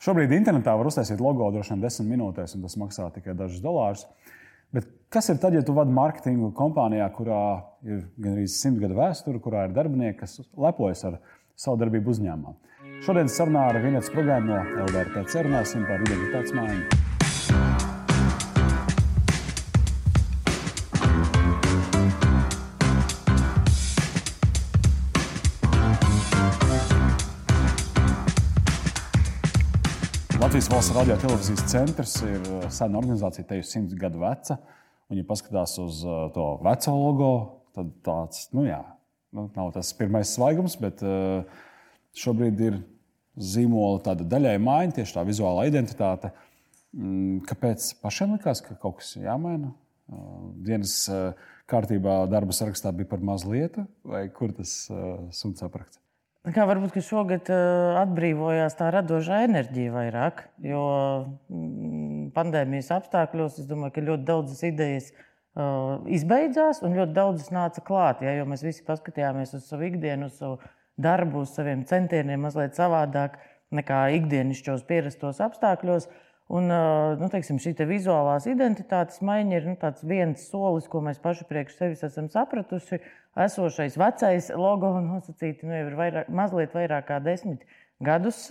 Šobrīd internetā var uztaisīt logo droši vien desmit minūtēs, un tas maksā tikai dažus dolārus. Bet kas ir tad, ja tu vadi mārketingu kompānijā, kurā ir gandrīz simt gadu vēsture, kurā ir darbinieki, kas lepojas ar savu darbību uzņēmumā? Šodien sarunā ar Vienības programmu no LDRPC runāsim par identitātes maiņu. Latvijas valsts radio televīzijas centrs ir uh, sena organizācija, te jau simts gadu veca. Un, ja paskatās uz uh, to veco logo, tad tāds nu, jā, nu, nav tas pirmais svaigums, bet uh, šobrīd ir zīmola tāda daļai maiņa, tieši tā vizuālā identitāte. Mm, kāpēc pašiem likās, ka kaut kas jāmaina? Dienas kārtībā darba sarakstā bija par maz lietu, vai kur tas suns aprakts? Kā varbūt šogad uh, atbrīvojās tā radošā enerģija vairāk, jo mm, pandēmijas apstākļos es domāju, ka ļoti daudzas idejas uh, izbeidzās un ļoti daudzas nāca klāt. Ja, jo mēs visi paskatījāmies uz savu ikdienu, uz savu darbu, uz saviem centieniem mazliet savādāk nekā ikdienišķos pierastos apstākļos. Uh, Un, nu, teiksim, šī te vizuālās identitātes maiņa ir nu, viens solis, ko mēs paši priekš sevis esam sapratuši. Esošais vecais logo nosacīti nu, ir vairāk, mazliet vairāk kā desmit gadus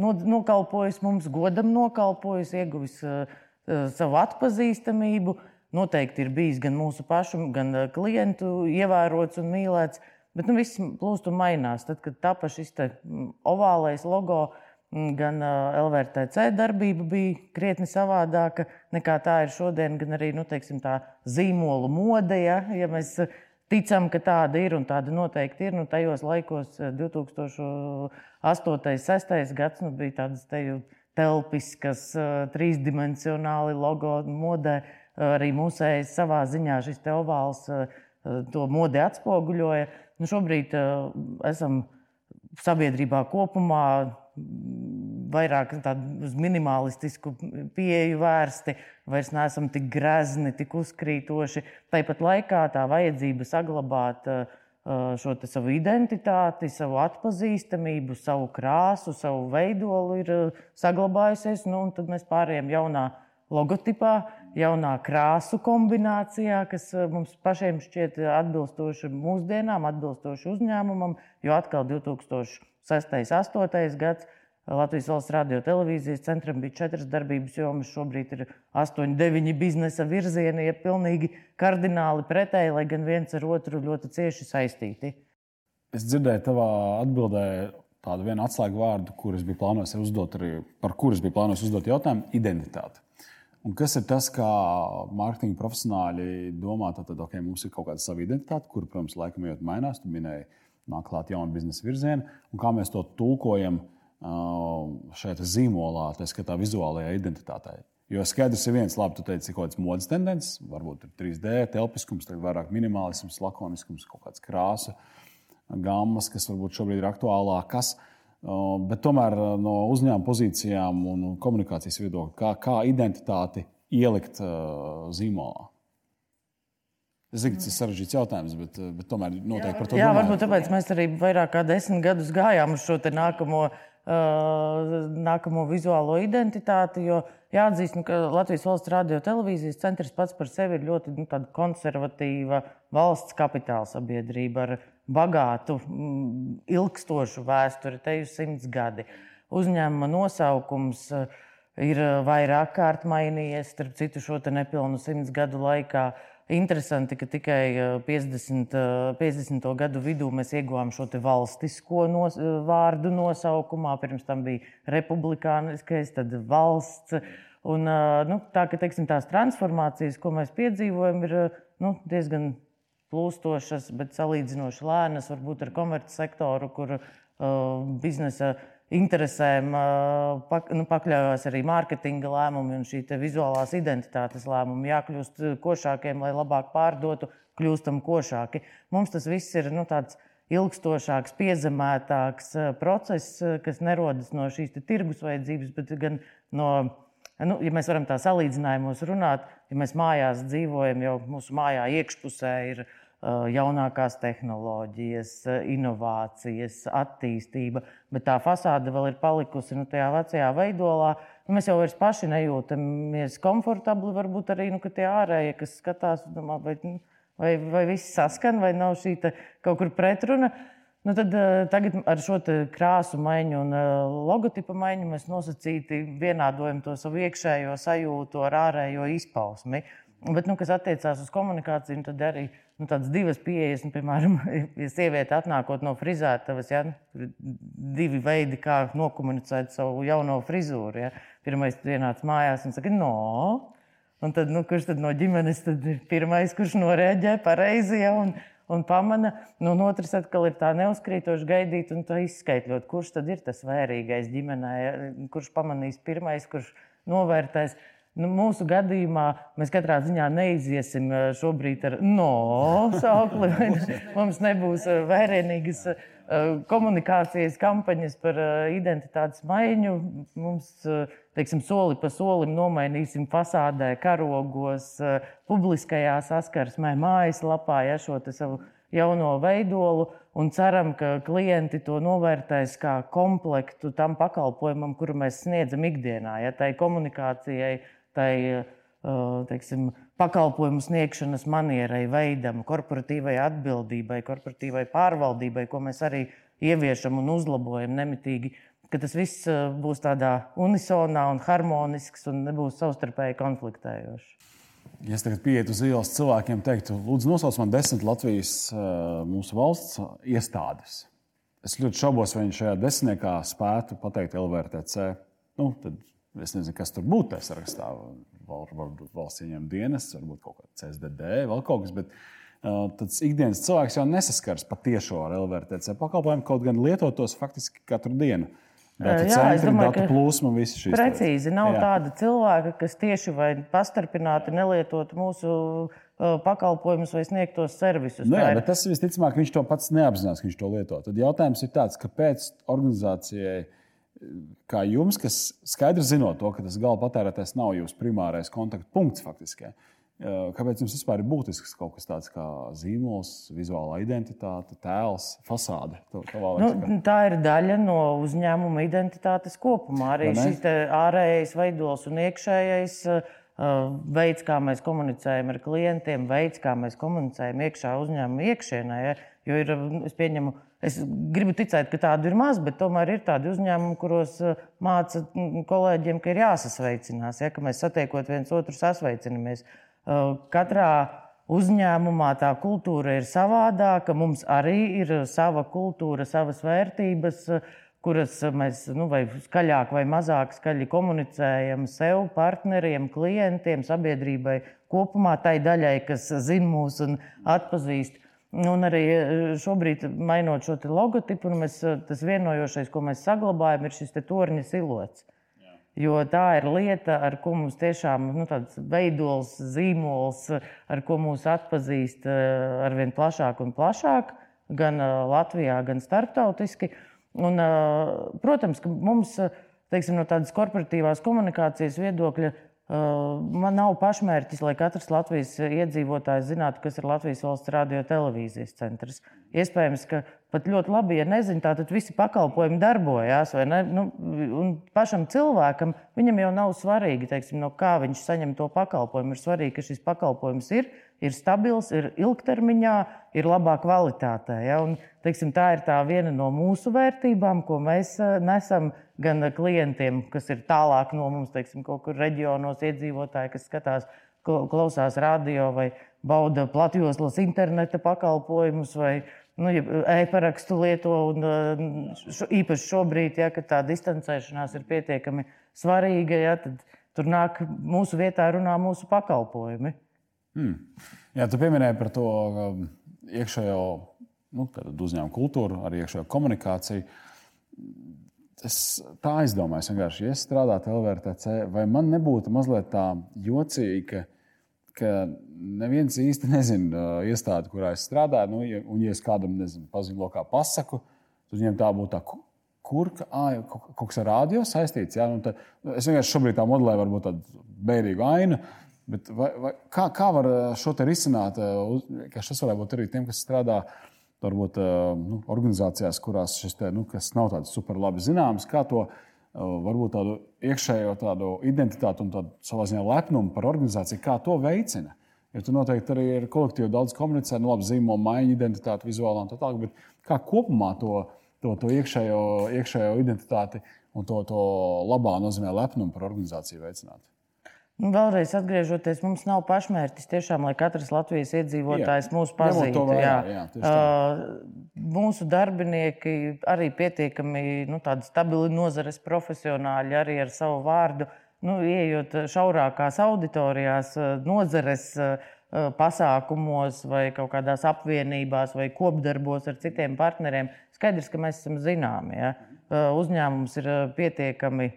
nokalpojis mums, godam nokalpojis, ieguvis savu atpazīstamību. Noteikti ir bijis gan mūsu pašu, gan klientu ievērots un mīlēts. Bet nu, viss plūst un mainās. Tad, kad tapa šis ovālais logo, uh, gan LVRTC darbība bija krietni savādāka nekā tā ir šodien, gan arī nu, teiksim, tā zīmola mode. Ja, ja mēs ticam, ka tāda ir un tāda noteikti ir, nu, tajos laikos 2008. un 2006. gads nu, bija tādas teju telpiskas, trīsdimensionāli logo modē. Arī mūsējais savā ziņā šis ovāls to modi atspoguļoja. Nu, šobrīd esam sabiedrībā kopumā vairāk uz minimalistisku pieeju vērsti, vairs neesam tik grezni, tik uzkrītoši. Tāpat laikā tā vajadzība saglabāt uh, šo savu identitāti, savu atpazīstamību, savu krāsu, savu veidolu ir uh, saglabājusies. Nu, tad mēs pārējām jaunā logotipā, jaunā krāsu kombinācijā, kas uh, mums pašiem šķiet atbilstoši mūsdienām, atbilstoši uzņēmumam, jo atkal 2000. 6. un 8. gads. Latvijas valsts radio televīzijas centram bija četras darbības jomas, šobrīd ir astoņi, deviņi biznesa virzieni, ja pilnīgi kardināli pretēji, lai gan viens ar otru ļoti cieši saistīti. Es dzirdēju tavā atbildē tādu vienu atslēgu vārdu, kurus bija plānojis uzdot, arī par kurus bija plānojis uzdot jautājumu - identitāte. Un kas ir tas, kā mārketinga profesionāļi domā, tad, ok, mums ir kaut kāda sava identitāte, kur, protams, laikam ejot mainās. Tu minēji, nāk klāt jauni biznesa virzieni, un kā mēs to tulkojam šajā zīmolā, tā skatā vizuālajā identitātē. Jo skaidrs ir viens, labi, tu teici, kaut kādas modes tendences, varbūt ir 3D, telpiskums, tagad vairāk minimālisms, lakoniskums, kaut kāds krāsa, gammas, kas varbūt šobrīd ir aktuālākas. Bet tomēr no uzņēmuma pozīcijām un komunikācijas viedokļa, kā, kā identitāti ielikt zīmolā? Es zinu, tas ir sarežģīts jautājums, bet, eh, bet tomēr noteikti par to jā, domājam. Varbūt tāpēc mēs arī vairāk kā desmit gadus gājām uz šo nākamo, uh, nākamo vizuālo identitāti. Jo jāatzīst, nu, ka Latvijas valsts radio televīzijas centrs pats par sevi ir ļoti nu, konservatīva valsts kapitāla sabiedrība ar bagātu, mm, ilgstošu vēsturi, te jau simts gadi. Uzņēmuma nosaukums uh, ir vairāk kārt mainījies, starp citu, šo nepilnu simts gadu laikā. Interesanti, ka tikai 50. 50. gadu vidū mēs ieguvām šo valstisko nos, vārdu nosaukumā. Pirms tam bija republikāniskais, tad valsts. Un, nu, tā ka teiksim, tās transformācijas, ko mēs piedzīvojam, ir nu, diezgan plūstošas, bet salīdzinoši lēnas, varbūt ar komercsektoru, kur uh, biznesa uh, interesēm pak, nu, pakļaujās arī mārketinga lēmumi un šī vizuālās identitātes lēmumi. Jākļūst košākiem, lai labāk pārdotu, kļūstam košāki. Mums tas viss ir nu, tāds ilgstošāks, piezemētāks process, kas nerodas no šīs tirgus vajadzības, bet gan no, nu, ja mēs varam tā salīdzinājumos runāt, ja mēs mājās dzīvojam, jau mūsu mājā iekšpusē ir jaunākās tehnoloģijas, inovācijas, attīstība, bet tā fasāde vēl ir palikusi nu, tajā vecajā veidolā. Nu, mēs jau paši nejūtamies komfortabli, varbūt arī nu, tie ārējie, kas skatās, domā, vai, nu, vai, vai viss saskan, vai nav šī kaut kur pretruna. Nu, tad, tagad ar šo krāsu maiņu un logotipu maiņu mēs nosacīti vienādojam to savu iekšējo sajūtu ar ārējo izpausmi. Bet, nu, kas attiecās uz komunikāciju, tad arī nu, tādas divas pieejas. Nu, piemēram, ja sieviete atnākot no frizētavas, ja, divi veidi, kā nokomunicēt savu jauno frizūru. Ja. Pirmais, tu ienāc mājās un saki, no. Un tad, nu, kurš tad no ģimenes tad ir pirmais, kurš noreaģē pareizi ja, un, un pamana? Nu, un otrs atkal ir tā neuzkrītoši gaidīt un izskaidrot, kurš tad ir tas vērīgais ģimenē, ja, kurš pamanīs pirmais, kurš novērtēs. Nu, mūsu gadījumā mēs katrā ziņā neiziesim eh, šobrīd ar no saukli. Mums nebūs eh, vērienīgas eh, komunikācijas kampaņas par identitātes maiņu. Mums, teiksim, soli pa solim nomainīsim fasādē, karogos, publiskajā saskarsmē, mājaslapā, ja šo savu jauno veidolu. Un ceram, ka klienti to novērtēs kā komplektu tam pakalpojumam, kuru mēs sniedzam ikdienā. Ja tai komunikācijai, tai eh, teiksim, pakalpojumu sniegšanas manierai, veidam, korporatīvai atbildībai, korporatīvai pārvaldībai, ko mēs arī ieviešam un uzlabojam nemitīgi. Tas viss eh, būs tādā unisonā un harmonisks un nebūs savstarpēji konfliktējošs. Ja es tagad pieietu uz ielas cilvēkiem, teiktu, lūdzu, nosauc man desmit Latvijas eh, mūsu valsts iestādes. Es ļoti šaubos, vai viņš šajā desmitniekā spētu pateikt LVRTC. Nu, tad Es nezinu, kas tur būtu tajā sarakstā. Varbūt valsts ieņem dienas, varbūt kaut kāda CSDD, vēl kaut kas. Bet, uh, tāds ikdienas cilvēks jau nesaskars patiešo ar LVRTC pakalpojumu, kaut gan lietot faktiski katru dienu. Data Jā, centri, es domāju, datu plūsma, visi šīs lietas. Precīzi, nav Jā. tāda cilvēka, kas tieši vai pastarpināti nelietotu mūsu pakalpojumus vai sniegtos servisus. Nu, jā, ir... Tas visticamāk, viņš to pats neapzinās, ka viņš to lieto. Tad jautājums ir tāds, kāpēc organizācijai kā jums, kas skaidri zinot to, ka tas gala patērētājs nav jūsu primārais kontaktpunkts faktiski. Kāpēc jums vispār ir būtisks kaut kas tāds kā zīmols, vizuālā identitāte, tēls, fasāde? Nu, tā ir daļa no uzņēmuma identitātes kopumā. Arī šis ārējais veidols un iekšējais veids, kā mēs komunicējam ar klientiem, veids, kā mēs komunicējam iekšā uzņēmuma iekšienē. Ja? Jo ir, es pieņemu, Es gribu ticēt, ka tādu ir maz, bet tomēr ir tādi uzņēmumi, kuros eh, māca mm, kolēģiem, ka ir jāsasveicinās, ja, ka mēs satiekot viens otru sasveicinamies. Eh, katrā uzņēmumā tā kultūra ir savādāka, mums arī ir sava kultūra, savas vērtības, kuras mēs nu, vai skaļāk vai mazāk skaļi komunicējam sev, partneriem, klientiem, sabiedrībai kopumā, tai daļai, kas zina mūs un atpazīst. Un arī e, šobrīd, mainot šo logotipu, mēs, e, tas vienojošais, ko mēs saglabājam, ir šis torņa siluets. Jo tā ir lieta, ar ko mums tiešām nu, tāds veidols, zīmols, ar ko mūs atpazīst e, ar vien plašāk un plašāk, gan Latvijā, gan starptautiski. Un, protams, ka mums teiksim, no tādas korporatīvās komunikācijas viedokļa Man nav pašmērķis, lai katrs Latvijas iedzīvotājs zinātu, kas ir Latvijas valsts radio televīzijas centrs. Iespējams, ka pat ļoti labi, ja nezinu, tad visi pakalpojumi darbojās. Nu, pašam cilvēkam jau nav svarīgi, teiksim, no kā viņš saņem to pakalpojumu. Ir svarīgi, ka šis pakalpojums ir ir stabils, ir ilgtermiņā, ir labā kvalitātē. Ja? Un, teiksim, tā ir tā viena no mūsu vērtībām, ko mēs eh, nesam gan klientiem, kas ir tālāk no mums, teiksim, kaut kur reģionos iedzīvotāji, kas skatās, klausās radio vai bauda platjoslas interneta pakalpojumus vai nu, e-parakstu lieto. Un, eh, šo, īpaši šobrīd, ja tā distancēšanās ir pietiekami svarīga, ja, tad tur nāk mūsu vietā runā mūsu pakalpojumi. Hmm. Jā, tu pieminēji par to iekšējo nu, uzņēmumu kultūru, arī iekšējo komunikāciju. Es tā aizdomājos, vienkārši, ja es strādātu LVRTC, vai man nebūtu mazliet tā jocīgi, ka, ka neviens īsti nezina iestādi, kurā es strādāju. Nu, ja, un, ja es kādam nezinu, pazinu lokā pasaku, tad viņiem tā būtu tā, kur ah, kaut kas ar rādio saistīts. Jā, nu, tad, es vienkārši šobrīd tā modelēju, varbūt tādu bērīgu ainu. Bet vai, vai, kā, kā var šo te risināt? Šis varētu būt arī tiem, kas strādā varbūt, nu, organizācijās, kurās šis te, nu, nav tāds super labi zināms, kā to varbūt tādu iekšējo tādu identitāti un tādu savā ziņā lepnumu par organizāciju, kā to veicina. Jo tu noteikti arī ar kolektīvu daudz komunicē, nu, labi, zīmola maiņa, identitāte, vizuālā un tā tālāk. Bet kā kopumā to, to, to iekšējo, iekšējo identitāti un to, to labā nozīmē lepnumu par organizāciju veicināt? Nu, vēlreiz atgriežoties, mums nav pašmērķis tiešām, lai katrs Latvijas iedzīvotājs jā. mūs pazītu. Jā. Jā, uh, mūsu darbinieki arī pietiekami nu, stabili nozares profesionāļi, arī ar savu vārdu. Nu, ieejot šaurākās auditorijās, nozares pasākumos, vai kaut kādās apvienībās, vai kopdarbos ar citiem partneriem, skaidrs, ka mēs esam zināmi. Ja? Uzņēmums ir pietiekami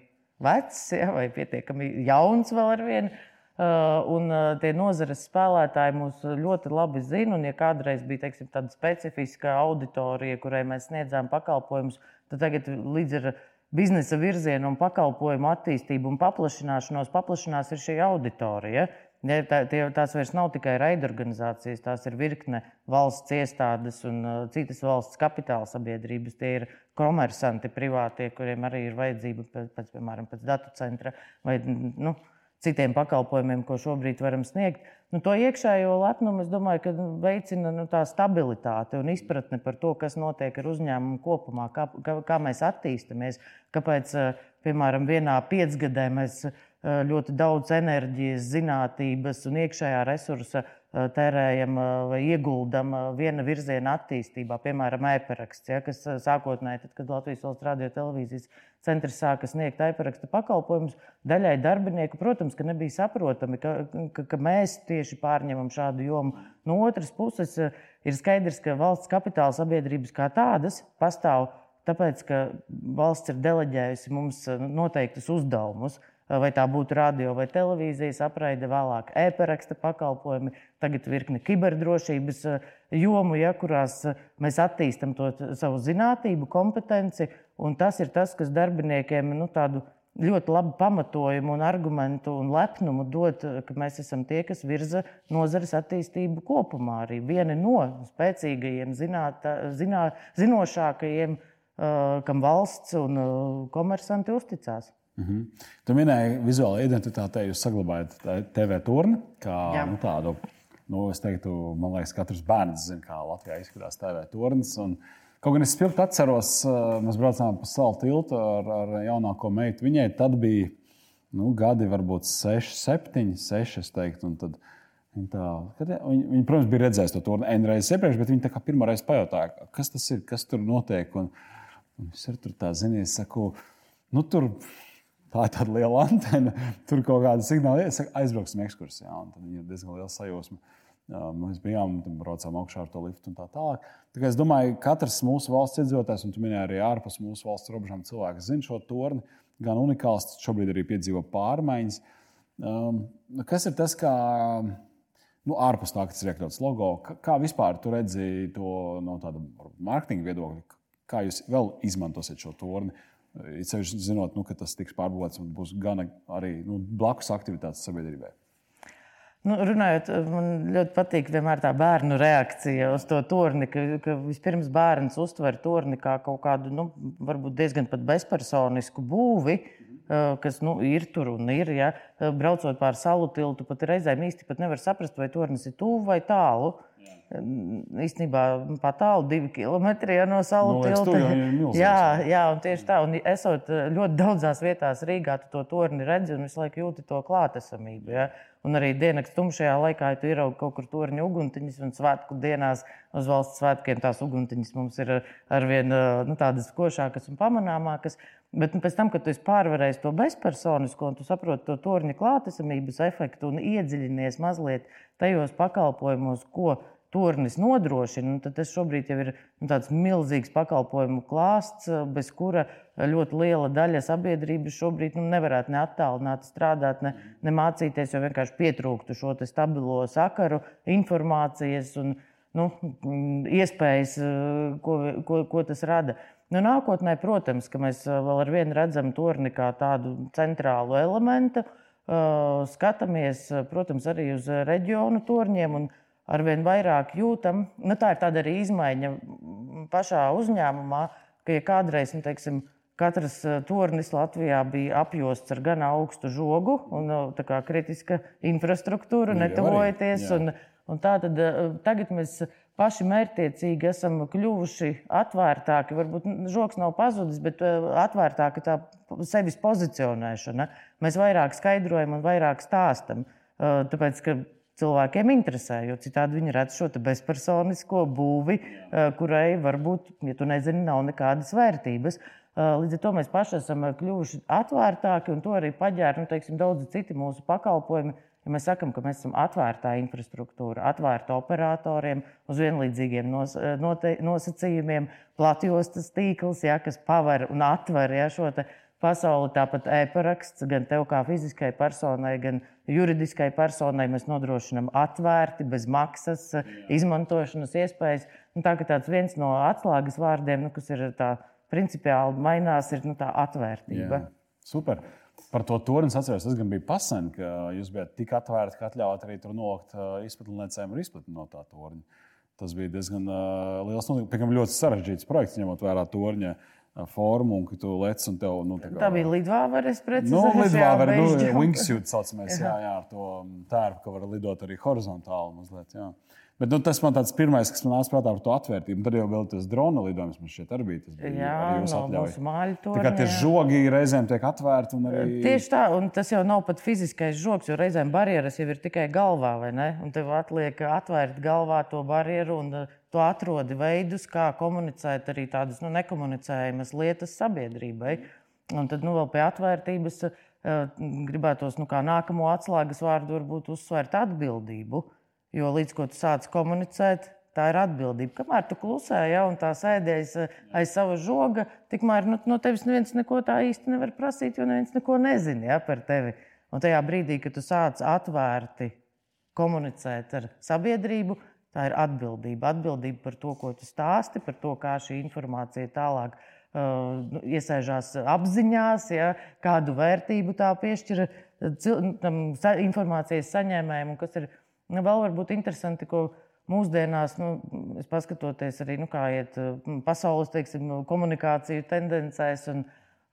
vecs ja, vai pietiekami jauns vēl ar vienu. Uh, un uh, tie nozares spēlētāji mūs ļoti labi zina. Ja kādreiz bija teiksim, tāda specifiska auditorija, kurai mēs sniedzām pakalpojumus, tad tagad līdz ar biznesa virzienu un pakalpojumu attīstību un paplašināšanos paplašinās šī auditorija. Ja, tā, tie, tās vairs nav tikai raidorganizācijas, tās ir virkne valsts iestādes un uh, citas valsts kapitāla sabiedrības. Tie ir komersanti, privātie, kuriem arī ir vajadzība pēc, pēc piemēram, pēc datu centra vai nu, citiem pakalpojumiem, ko šobrīd varam sniegt. Nu, to iekšējo lepnumu, es domāju, ka veicina nu, tā stabilitāte un izpratne par to, kas notiek ar uzņēmumu kopumā, kā, kā, kā mēs attīstāmies, kāpēc, uh, piemēram, vienā piecgadē mēs Eh, ļoti daudz enerģijas, zinātnības un iekšējā resursa eh, tērējam eh, vai ieguldam viena virziena attīstībā, piemēram, e-paraksts, ja, kas sākotnēji, tad, kad Latvijas valsts radio televīzijas centrs sāka sniegt e-paraksta pakalpojumus, daļai darbinieku, protams, ka nebija saprotami, ka, ka, ka mēs tieši pārņemam šādu jomu. No otras puses, ir skaidrs, ka valsts kapitāla sabiedrības kā tādas pastāv tāpēc, ka valsts ir deleģējusi mums noteiktus uzdevumus vai tā būtu radio vai televīzijas apraide, vēlāk e-paraksta pakalpojumi, tagad virkni kiberdrošības eh, jomu, ja, kurās eh, mēs attīstam to savu zinātību, kompetenci. Tas ir tas, kas darbiniekiem nu, tādu ļoti labu pamatojumu, un argumentu un lepnumu dod, eh, ka mēs esam tie, kas virza nozares attīstību kopumā. Arī viena no spēcīgajiem, zināt, zinā, zinošākajiem, kam valsts un komersanti uzticās. Mm -hmm. Tu minēji, vizuālajā identitātē jūs saglabājat TV turni kā Jā. nu, tādu. Nu, es teiktu, man liekas, katrs bērns zina, kā Latvijā izskatās TV turns. Un, kaut gan es spilgti atceros, mēs braucām pa salu tiltu ar, ar jaunāko meitu. Viņai tad bija nu, gadi, varbūt 6, 7, 6. Teiktu, tad, Viņa, tā, viņa, viņa, protams, bija redzējusi to turnu N reizes iepriekš, bet viņa pirmā reize pajautāja, kas tas ir, kas tur notiek. Un, un es tur tā zinu, es saku, nu, tur tā ir tāda liela antena, tur kaut kāda signāla, ja aizbrauksim ekskursijā. Tad ir diezgan liela sajūsma. Mēs bijām, braucām augšā ar to liftu un tā tālāk. Tā es domāju, ka katrs mūsu valsts iedzīvotājs, un tu minēji arī ārpus mūsu valsts robežām, cilvēks zina šo torni. Gan unikāls, šobrīd arī piedzīvo pārmaiņas. Um, kas ir tas, kā nu, ārpus tā, ka tas ir iekļauts logo, kā vispār tu redzi to no tāda mārketinga viedokļa, kā jūs vēl izmantosiet šo torni? It sevišķi zinot, nu, ka tas tiks pārbūvēts un būs gan arī nu, blakus aktivitātes sabiedrībai. Nu, runājot, man ļoti patīk vienmēr tā bērnu reakcija uz to torni, ka, ka vispirms bērns uztver torni kā kaut kādu, nu, diezgan pat bezpersonisku būvi, kas nu, ir tur un ir. Ja. Braucot pāri salu tiltu, pat reizēm īsti nevar saprast, vai tornis ir tuvu vai tālu. Uh, īstenībā pat tālu, divi kilometri ja, no salu no, tilta. Jā, jā, un tieši tā. Un esot ļoti daudzās vietās Rīgā, tu to torni redzi un visu laiku jūti to klātesamību. Ja. Un arī dienas tumšajā laikā, ja tu ieraugi kaut kur torņa uguntiņas un svētku dienās uz valsts svētkiem tās uguntiņas mums ir eh, arvien eh, nu, tādas košākas un pamanāmākas. Bet nu, pēc tam, kad tu esi pārvarējis to bezpersonisko un tu saproti to torņa klātesamības efektu un iedziļinies mazliet tajos pakalpojumos, ko tornis nodrošina, tad tas šobrīd ir nu, tāds milzīgs pakalpojumu klāsts, bez kura ļoti liela daļa sabiedrības šobrīd nu, nevarētu ne attālināti strādāt, ne, ne mācīties, jo vienkārši pietrūktu šo stabilo sakaru, informācijas un nu, iespējas, ko, ko, ko tas rada. Nu, nākotnē, protams, mēs vēl ar vienu redzam torni kā tādu centrālu elementu. skatāmies, protams, arī uz reģionu torņiem. Un arvien vairāk jūtam, nu, tā ir tāda arī izmaiņa pašā uzņēmumā, ka ja kādreiz, nu, teiksim, katrs tornis Latvijā bija apjosts ar gan augstu žogu un kā, kritiska infrastruktūra, nu, netuvojoties. Un, un tā tad tagad mēs paši mērķtiecīgi esam kļuvuši atvērtāki. Varbūt žoks nav pazudis, bet atvērtāka tā sevis pozicionēšana. Mēs vairāk skaidrojam un vairāk stāstam. Tāpēc, ka cilvēkiem interesē, jo citādi viņi redz šo bezpersonisko būvi, kurai varbūt, ja tu nezini, nav nekādas vērtības. Līdz ar to mēs paši esam kļuvuši atvērtāki, un to arī paģēra nu, teiksim, daudzi citi mūsu pakalpojumi. Ja mēs sakām, ka mēs esam atvērta infrastruktūra, atvērta operatoriem, uz vienlīdzīgiem nos, note, nosacījumiem, platjostas tīkls, ja, kas paver un atver ja, šo pasauli. Tāpat e-paraksts gan tev kā fiziskai personai, gan juridiskai personai mēs nodrošinām atvērti, bez maksas, Jā. izmantošanas iespējas. Un tā kā tāds viens no atslēgas vārdiem, nu, kas ir tā principiāli mainās, ir nu, tā atvērtība. Jā. Super. Par to torni es atceros, tas gan bija pasen, ka jūs bijat tik atvērti, ka atļaut arī tur nolikt izplatniecēm ar izplatni no tā torņa. Tas bija diezgan uh, liels, nu, piemēram, ļoti sarežģīts projekts, ņemot vērā torņa uh, formu, un ka tu lec un tev. Nu, tā, kā, tā bija lidvāveres precīzi. Nu, lidvāvere, nu, wingsuit saucamais, jā, jā, ar to tērpu, ka var lidot arī horizontāli mazliet. Jā. Bet nu, tas man tāds pirmais, kas man nāca prātā par to atvērtību. Tad jau vēl tas drona lidojums man šķiet arī bija. Tas bija jā, no mūsu māļu tur. Tā kā tie žogi reizēm tiek atvērti. Arī... Tieši tā, un tas jau nav pat fiziskais žoks, jo reizēm barjeras jau ir tikai galvā, vai ne? Un tev atliek atvērt galvā to barjeru un tu atrodi veidus, kā komunicēt arī tādas nu, nekomunicējamas lietas sabiedrībai. Un tad nu, vēl pie atvērtības uh, gribētos nu, kā nākamo atslēgas vārdu varbūt uzsvērt atbildību. Jo līdz ko tu sāc komunicēt, tā ir atbildība. Kamēr tu klusē, ja tā sēdēs eh, aiz sava žoga, tikmēr nu, no tevis neviens neko tā īsti nevar prasīt, jo neviens neko nezina ja, par tevi. Un tajā brīdī, kad tu sāc atvērti komunicēt ar sabiedrību, Tā ir atbildība. Atbildība par to, ko tu stāsti, par to, kā šī informācija tālāk uh, iesēžās apziņās, ja, kādu vērtību tā piešķir tam informācijas saņēmējiem. Kas ir vēl varbūt interesanti, ko mūsdienās, nu, paskatoties arī, nu, kā iet pasaules teiksim, komunikāciju tendencēs, un,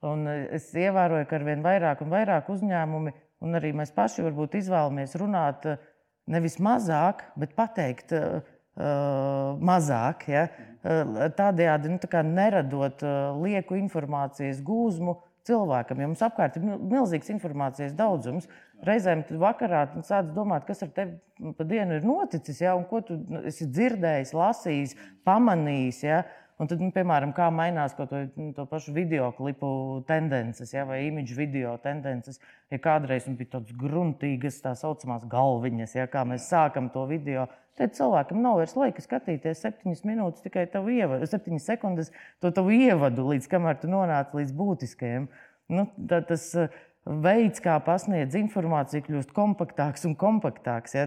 un es ievēroju, ka ar vien vairāk un vairāk uzņēmumi, un arī mēs paši varbūt izvēlamies runāt nevis mazāk, bet pateikt uh, mazāk. Ja? Tādējādi nu, tā neradot lieku informācijas gūzmu cilvēkam, jo mums apkārt ir milzīgs informācijas daudzums. Reizēm vakarā sāc domāt, kas ar tevi pa dienu ir noticis, ja? un ko tu esi dzirdējis, lasījis, pamanījis. Ja? Un tad, nu, piemēram, kā mainās to, nu, to pašu video klipu tendences, ja, vai imidžu video tendences. Ja kādreiz bija tādas gruntīgas, tā saucamās galviņas, ja kā mēs sākam to video, tad cilvēkam nav vairs laika skatīties septiņas minūtes, tikai ievadu, septiņas sekundes, to tavu ievadu, līdz kamēr tu nonāc līdz būtiskajam. Nu, tas uh, veids, kā pasniedz informāciju, kļūst kompaktāks un kompaktāks. Ja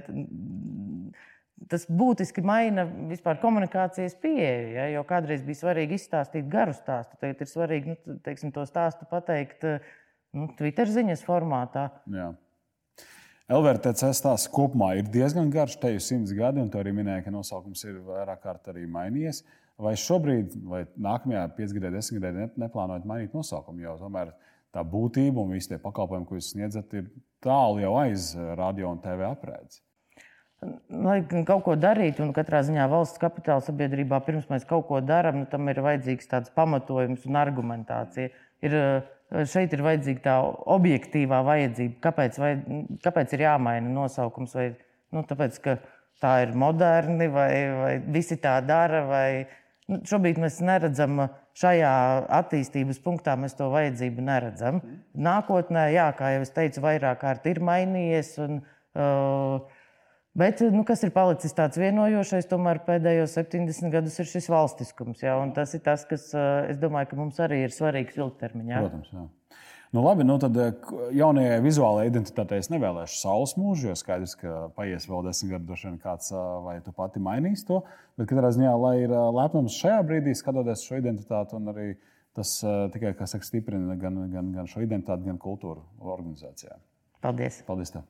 tas būtiski maina vispār komunikācijas pieeju. Ja, jo kādreiz bija svarīgi izstāstīt garu stāstu, tagad ir svarīgi nu, teiksim, to stāstu pateikt nu, Twitter ziņas formātā. Jā. LVRTC stāsts kopumā ir diezgan garš, te jau simts gadi, un tu arī minēji, ka nosaukums ir vairāk kārt arī mainījies. Vai šobrīd, vai nākamajā piecgadē, desmitgadē neplānojat mainīt nosaukumu? Jo tomēr tā būtība un visi tie pakalpojumi, ko jūs sniedzat, ir tālu jau aiz radio un TV aprēdes lai kaut ko darītu, un katrā ziņā valsts kapitāla sabiedrībā pirms mēs kaut ko darām, nu, tam ir vajadzīgs tāds pamatojums un argumentācija. Ir, eh, šeit ir vajadzīga tā objektīvā vajadzība. Kāpēc, vai, kāpēc ir jāmaina nosaukums? Vai, nu, tāpēc, ka tā ir moderni, vai, vai visi tā dara. Vai, nu, šobrīd mēs neredzam šajā attīstības punktā, mēs to vajadzību neredzam. Nākotnē, jā, kā jau es teicu, vairāk kārt ir mainījies. Un, uh, Bet nu, kas ir palicis tāds vienojošais, tomēr pēdējos 70 gadus ir šis valstiskums. Ja? Tas ir tas, kas domāju, ka mums arī ir svarīgs ilgtermiņā. Protams, jā. Nu, labi, nu tad jaunajai vizuālajai identitātei es nevēlēšu saules mūžu, jo skaidrs, ka paies vēl desmit gadi, droši vien kāds vai tu pati mainīs to. Bet katrā ziņā, lai ir lepnums šajā brīdī, skatoties šo identitāti, un arī tas tikai saka, stiprina gan, gan, gan šo identitāti, gan kultūru organizācijā. Paldies! Paldies! Tev.